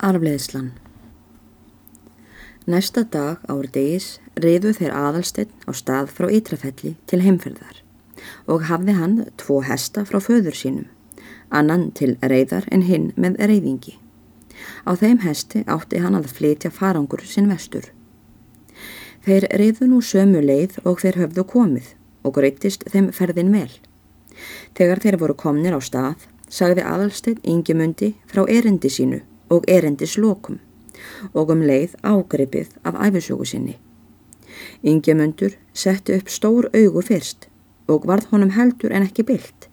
Arfleðslan Næsta dag ár degis reyðu þeir aðalstinn á stað frá Ytrafelli til heimferðar og hafði hann tvo hesta frá föður sínum, annan til reyðar en hinn með reyðingi. Á þeim hesti átti hann að flytja farangur sinn vestur. Þeir reyðu nú sömu leið og þeir höfðu komið og gröytist þeim ferðin vel. Þegar þeir voru komnir á stað, sagði aðalstinn yngimundi frá erindi sínu og erindislokum og um leið ágripið af æfisögu sinni. Ingjamundur setti upp stór augu fyrst og varð honum heldur en ekki byllt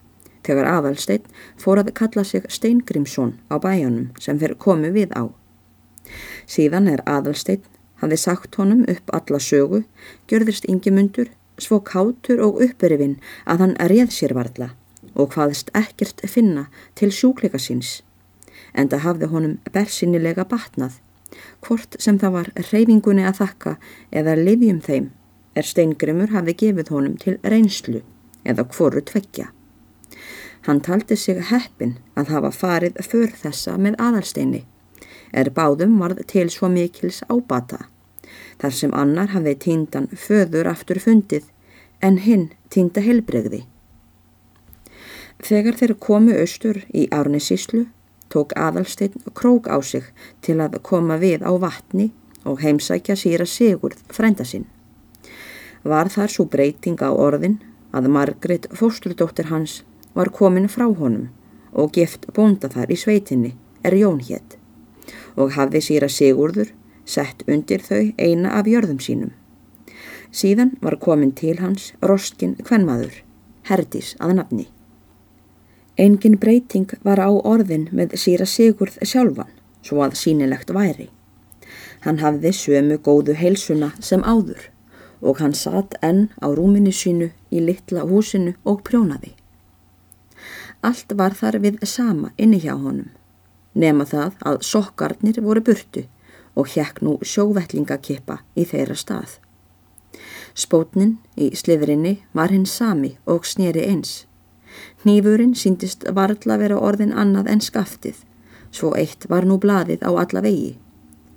þegar aðalsteinn fór að kalla sig Steingrimsson á bæjanum sem þeir komu við á. Síðan er aðalsteinn hafði sagt honum upp alla sögu, gjörðist Ingjamundur svo kátur og uppurifinn að hann réð sér varðla og hvaðist ekkert finna til sjúkleika síns en það hafði honum bersinilega batnað, hvort sem það var reyfingunni að þakka eða livjum þeim er steingrimur hafði gefið honum til reynslu eða hvoru tveggja. Hann taldi sig heppin að hafa farið för þessa með aðalsteini, er báðum varð til svo mikils ábata, þar sem annar hafði tíndan föður aftur fundið en hinn tínda helbregði. Þegar þeir komu austur í Árnisíslu tók aðalsteinn krók á sig til að koma við á vatni og heimsækja síra Sigurð frænda sinn. Var þar svo breyting á orðin að Margret fóstrudóttir hans var komin frá honum og gift bónda þar í sveitinni er Jón hétt og hafði síra Sigurður sett undir þau eina af jörðum sínum. Síðan var komin til hans Roskin Kvenmaður, Herdís að nafni. Engin breyting var á orðin með síra Sigurð sjálfan, svo að sínilegt væri. Hann hafði sömu góðu heilsuna sem áður og hann satt enn á rúminu sínu í litla húsinu og prjónaði. Allt var þar við sama inni hjá honum, nema það að sokkarnir voru burtu og hjekk nú sjóvettlingakippa í þeirra stað. Spótnin í sliðrinni var hinn sami og snýri eins. Hnífurinn síndist varðla vera orðin annað en skaftið, svo eitt var nú blaðið á alla vegi.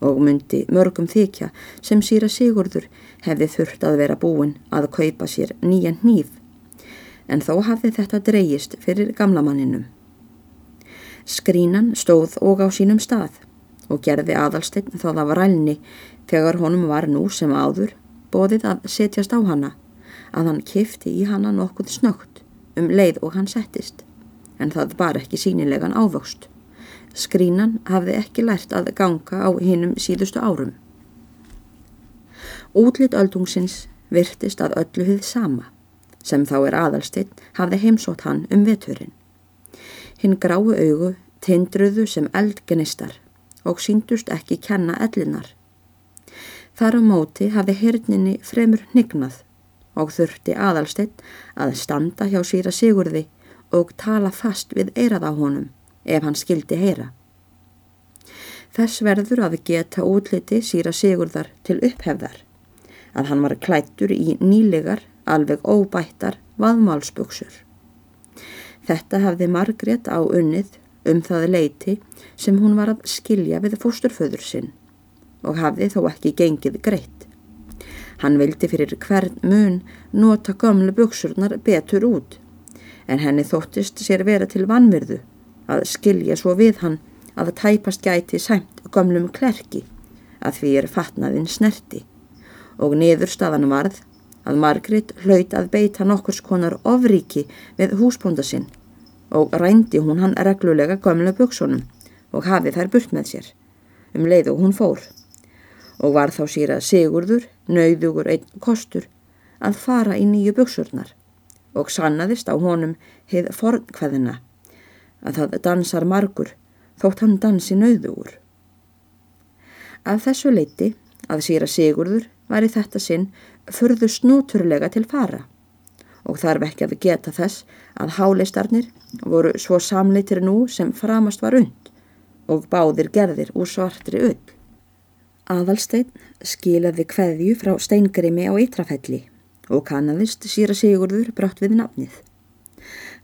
Og myndi mörgum þykja sem síra Sigurður hefði þurft að vera búin að kaupa sér nýjan hníf, en þó hafði þetta dreyist fyrir gamlamanninum. Skrínan stóð og á sínum stað og gerði aðalsteinn þá það var rælni þegar honum var nú sem áður bóðið að setjast á hana, að hann kifti í hana nokkuð snögt um leið og hann settist, en það var ekki sínilegan ávöxt. Skrínan hafði ekki lært að ganga á hinnum síðustu árum. Útlitt öldungsins virtist að öllu hið sama, sem þá er aðalstinn hafði heimsótt hann um veturinn. Hinn gráu augu tindruðu sem eldgenistar og síndust ekki kenna ellinar. Þar á móti hafi hirninni fremur hnignað og þurfti aðalstinn að standa hjá síra Sigurði og tala fast við eirað á honum ef hann skildi heyra. Þess verður að geta útliti síra Sigurðar til upphefðar að hann var klættur í nýlegar, alveg óbættar vaðmálsbuksur. Þetta hafði Margrét á unnið um það leiti sem hún var að skilja við fósturföður sinn og hafði þó ekki gengið greitt. Hann vildi fyrir hvern mun nota gamlu buksurnar betur út. En henni þóttist sér vera til vanvirðu að skilja svo við hann að það tæpast gæti sæmt gamlum klerki að því er fatnaðinn snerti. Og niðurstaðan varð að Margrit hlaut að beita nokkurs konar ofríki við húsbónda sinn og rændi hún hann reglulega gamla buksunum og hafið þær burt með sér. Um leið og hún fór og var þá síra Sigurður, nauðugur einn kostur, að fara í nýju buksurnar og sannaðist á honum heið fornkveðina að það dansar margur þótt hann dansi nauðugur. Af þessu leiti að síra Sigurður var í þetta sinn förðu snúturlega til fara og þarf ekki að við geta þess að háleistarnir voru svo samleitir nú sem framast var und og báðir gerðir úr svartri ull. Aðalstein skilaði kveðju frá steingrimi á Ytrafelli og kannadist síra Sigurður brátt við nafnið.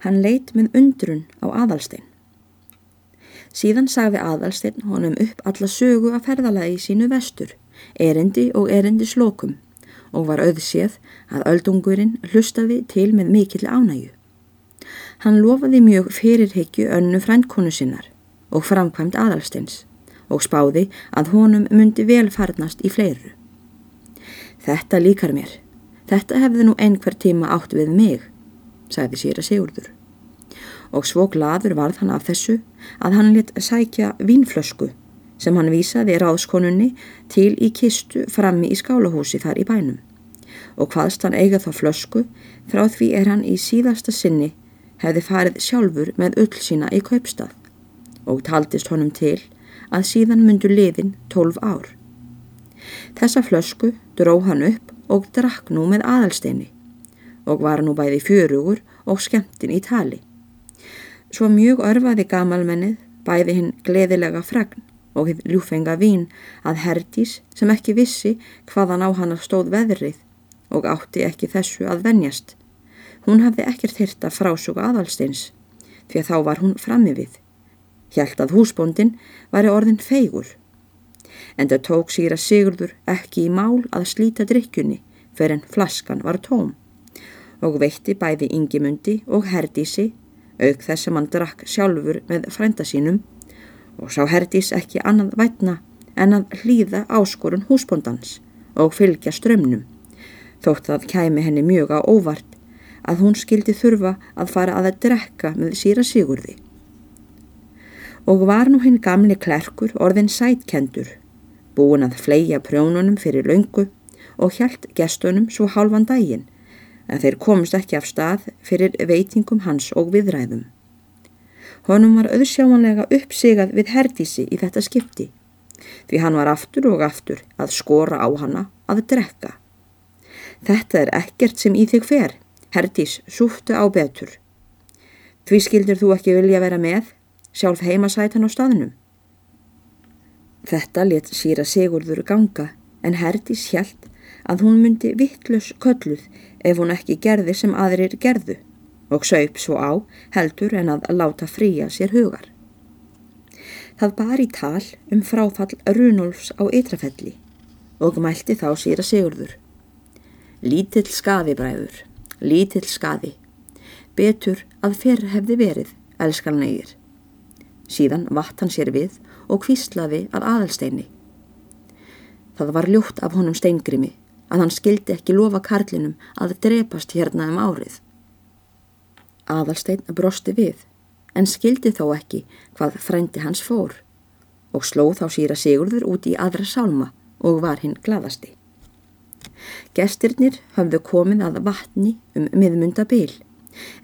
Hann leitt með undrun á aðalstein. Síðan sagði aðalsteinn honum upp alla sögu að ferðalagi sínu vestur, erindi og erindi slokum og var auðséð að öldungurinn hlustaði til með mikill ánægu. Hann lofaði mjög fyrirhyggju önnu frændkonu sinnar og framkvæmt aðalsteins og spáði að honum myndi vel farnast í fleiru. Þetta líkar mér. Þetta hefði nú einhver tíma átt við mig, sagði síra Sigurdur. Og svo gladur varð hann af þessu að hann lit sækja vínflösku sem hann vísaði ráðskonunni til í kistu frammi í skálahúsi þar í bænum. Og hvaðst hann eiga þá flösku, frá því er hann í síðasta sinni hefði farið sjálfur með ull sína í kaupstað og taldist honum til að síðan myndu liðin tólf ár. Þessa flösku dró hann upp og drakk nú með aðalsteini og var nú bæði fjörugur og skemmtin í tali. Svo mjög örfaði gamalmennið bæði hinn gleðilega fragn og hinn ljúfenga vín að herdís sem ekki vissi hvaðan á hana stóð veðrið og átti ekki þessu að venjast. Hún hafði ekkert hýrta frásúka aðalsteins því að þá var hún frammi við. Hjælt að húsbóndin væri orðin feigur. En það tók síra Sigurdur ekki í mál að slíta drikkjunni fyrir en flaskan var tóm og veitti bæði yngimundi og herdísi auk þess að mann drakk sjálfur með frænda sínum og sá herdís ekki annað vætna en að hlýða áskorun húsbóndans og fylgja strömmnum þótt að kæmi henni mjög á óvart að hún skildi þurfa að fara að að drekka með síra Sigurði og var nú hinn gamli klerkur orðin sætkendur, búin að fleia prjónunum fyrir laungu og hjælt gestunum svo hálfan daginn, en þeir komist ekki af stað fyrir veitingum hans og viðræðum. Honum var auðsjámanlega uppsigað við herdísi í þetta skipti, því hann var aftur og aftur að skora á hana að drekka. Þetta er ekkert sem í þig fer, herdís súftu á betur. Því skildur þú ekki vilja vera með? Sjálf heimasætan á staðnum. Þetta let síra Sigurður ganga en Herdís hjælt að hún myndi vittlus kölluð ef hún ekki gerði sem aðrir gerðu og saup svo á heldur en að láta fría sér hugar. Það bar í tal um fráfall Runolfs á Ytrafelli og mælti þá síra Sigurður. Lítill skaði bræður, lítill skaði, betur að fyrr hefði verið, elskalnegir. Síðan vatt hann sér við og kvíslaði að aðalsteini. Það var ljótt af honum steingrimi að hann skildi ekki lofa karlinum að drepast hérna um árið. Aðalstein brosti við en skildi þó ekki hvað frændi hans fór og slóð þá síra Sigurður út í aðra sálma og var hinn gladasti. Gestirnir hafðu komið að vatni um miðmundabil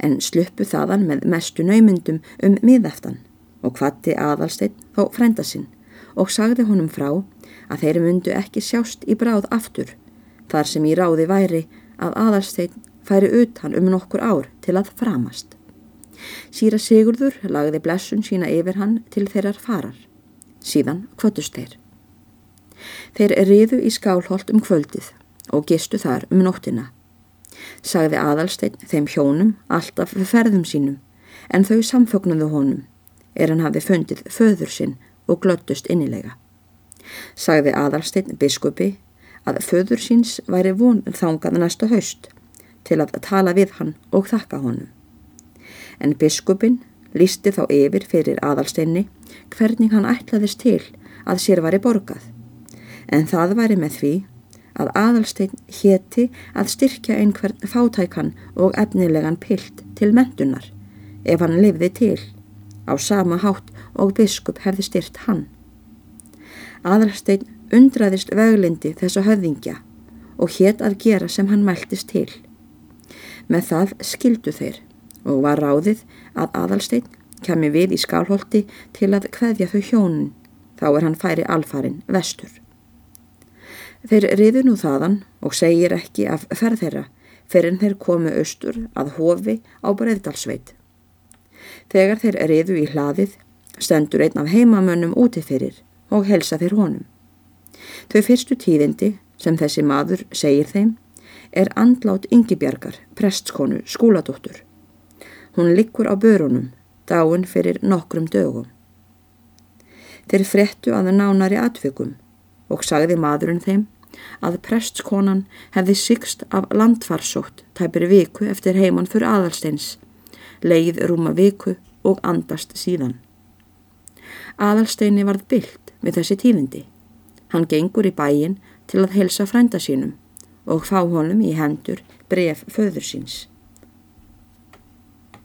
en sluppu þaðan með mestu naumundum um miðaftan og hvati aðalsteinn á frænda sinn og sagði honum frá að þeir myndu ekki sjást í bráð aftur þar sem í ráði væri að aðalsteinn færi utan um nokkur ár til að framast. Síra Sigurður lagði blessun sína yfir hann til þeirrar farar. Síðan kvötust þeir. Þeir riðu í skálholt um kvöldið og gistu þar um nóttina. Sagði aðalsteinn þeim hjónum alltaf ferðum sínum en þau samfögnuðu honum er hann hafi fundið föður sinn og glöttust innilega. Sagði aðalsteinn biskupi að föður síns væri von þangað næsta haust til að tala við hann og þakka honum. En biskupin lísti þá yfir fyrir aðalsteinni hvernig hann ætlaðist til að sér væri borgað. En það væri með því að aðalsteinn héti að styrkja einhvern fátækan og efnilegan pilt til mentunar ef hann lifði til á sama hátt og biskup hefði styrt hann. Aðalstein undraðist veglindi þessa höfðingja og hétt að gera sem hann mæltist til. Með það skildu þeir og var ráðið að aðalstein kemi við í skálholti til að hveðja þau hjónin, þá er hann færi alfarin vestur. Þeir riðu nú þaðan og segir ekki af ferð þeirra fyrir þeir komu austur að hofi á Breiðdalsveit. Þegar þeir riðu í hlaðið stendur einn af heimamönnum úti fyrir og helsa þeir honum. Þau fyrstu tíðindi sem þessi maður segir þeim er andlát yngibjargar, prestskonu, skúladóttur. Hún likkur á börunum, dáin fyrir nokkrum dögum. Þeir fréttu að nánari atvikum og sagði maðurinn þeim að prestskonan hefði sykst af landfarsótt tæpir viku eftir heimann fyrir aðalsteins, leið rúma viku og andast síðan. Aðalsteini varð byllt við þessi tíðindi. Hann gengur í bæin til að helsa frænda sínum og fá honum í hendur bref föður síns.